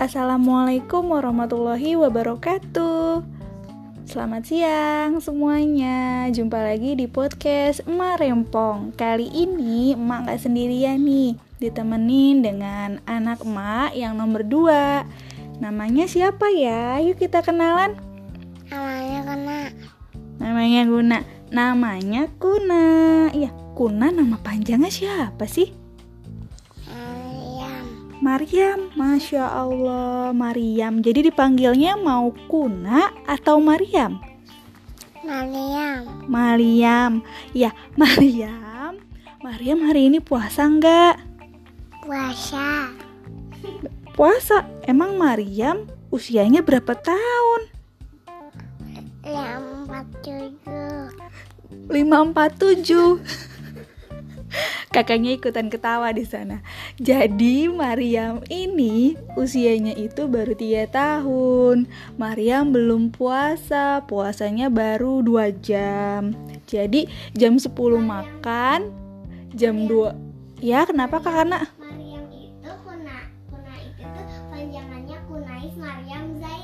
Assalamualaikum warahmatullahi wabarakatuh. Selamat siang semuanya. Jumpa lagi di podcast Emak Rempong. Kali ini emak gak sendirian nih, ditemenin dengan anak emak yang nomor dua. Namanya siapa ya? Yuk kita kenalan. Namanya kena Namanya Guna. Namanya Kuna. Iya, Kuna nama panjangnya siapa sih? Ayam Maryam, Masya Allah, Maryam. Jadi dipanggilnya mau Kuna atau Maryam? Mariam Maryam, ya Maryam. Maryam hari ini puasa nggak? puasa Puasa. Emang Maryam usianya berapa tahun? yang empat tujuh 547 Kakaknya ikutan ketawa di sana. Jadi Mariam ini usianya itu baru 3 tahun. Mariam belum puasa, puasanya baru 2 jam. Jadi jam 10 makan, jam 2 Ya, kenapa Kak Kana?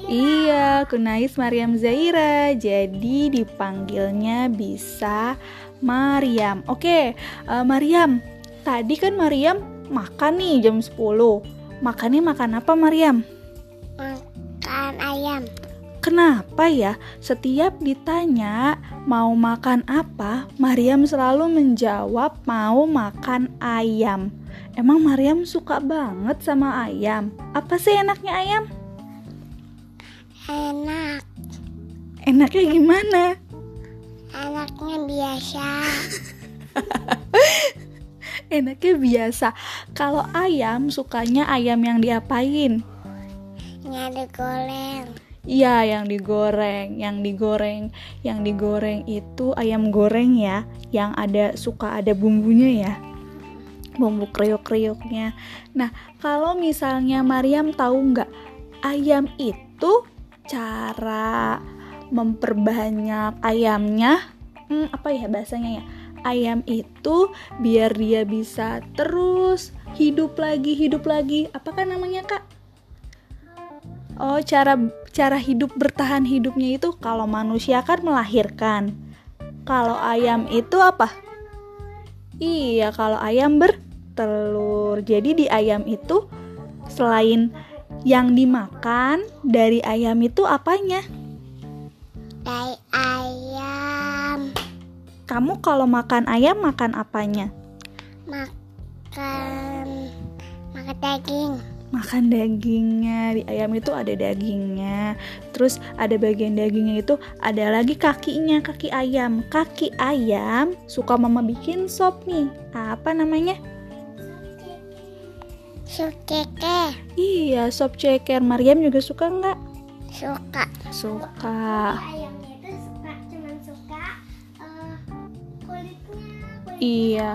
Iya, Kunais Mariam Zaira. Jadi dipanggilnya bisa Mariam. Oke, eh, Mariam. Tadi kan Mariam makan nih jam 10. Makannya makan apa Mariam? makan ayam Kenapa ya setiap ditanya mau makan apa, Mariam selalu menjawab mau makan ayam. Emang Mariam suka banget sama ayam? Apa sih enaknya ayam? Enak Enaknya gimana? enaknya biasa Enaknya biasa. Kalau ayam sukanya ayam yang diapain? nyari goreng Iya, yang digoreng, yang digoreng, yang digoreng itu ayam goreng ya, yang ada suka ada bumbunya ya. Bumbu kriuk-kriuknya. Nah, kalau misalnya Mariam tahu nggak ayam itu cara memperbanyak ayamnya, hmm, apa ya bahasanya ya? Ayam itu biar dia bisa terus hidup lagi, hidup lagi. Apakah namanya kak? Oh, cara cara hidup bertahan hidupnya itu kalau manusia kan melahirkan. Kalau ayam itu apa? Iya, kalau ayam bertelur. Jadi di ayam itu selain yang dimakan dari ayam itu apanya? dari ayam Kamu kalau makan ayam makan apanya? makan makan daging Makan dagingnya. Di ayam itu ada dagingnya. Terus ada bagian dagingnya itu ada lagi kakinya, kaki ayam. Kaki ayam suka mama bikin sop nih. Apa namanya? Sukeke Iya, sop ceker. Mariam juga suka nggak? suka Suka. ayamnya itu suka cuman suka eh, kulitnya Iya.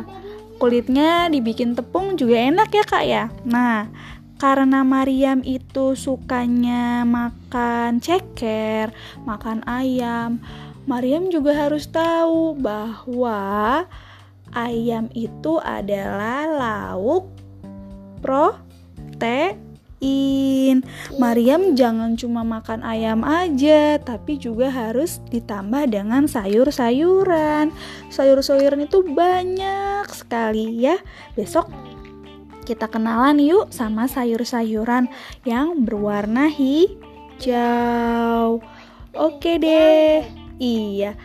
Kulitnya dibikin tepung juga enak ya kak ya. Nah, karena Mariam itu sukanya makan ceker, makan ayam, Mariam juga harus tahu bahwa ayam itu adalah lauk protein. Mariam jangan cuma makan ayam aja, tapi juga harus ditambah dengan sayur-sayuran. Sayur-sayuran itu banyak sekali ya. Besok kita kenalan yuk sama sayur-sayuran yang berwarna hijau. Oke deh. Iya.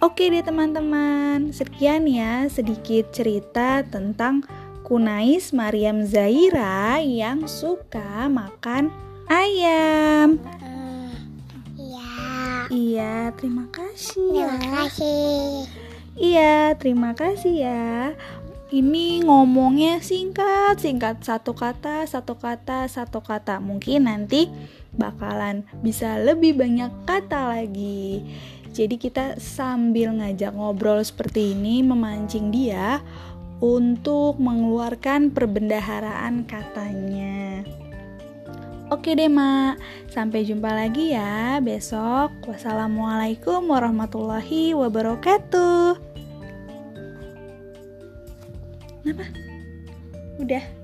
Oke deh teman-teman. Sekian ya sedikit cerita tentang Kunais Mariam Zaira yang suka makan ayam. Hmm, iya Iya, terima kasih ya. terima kasih Iya, terima kasih ya. Ini ngomongnya singkat, singkat satu kata, satu kata, satu kata. Mungkin nanti bakalan bisa lebih banyak kata lagi. Jadi kita sambil ngajak ngobrol seperti ini memancing dia untuk mengeluarkan perbendaharaan katanya. Oke deh, Mak. Sampai jumpa lagi ya besok. Wassalamualaikum warahmatullahi wabarakatuh. Kenapa? Udah.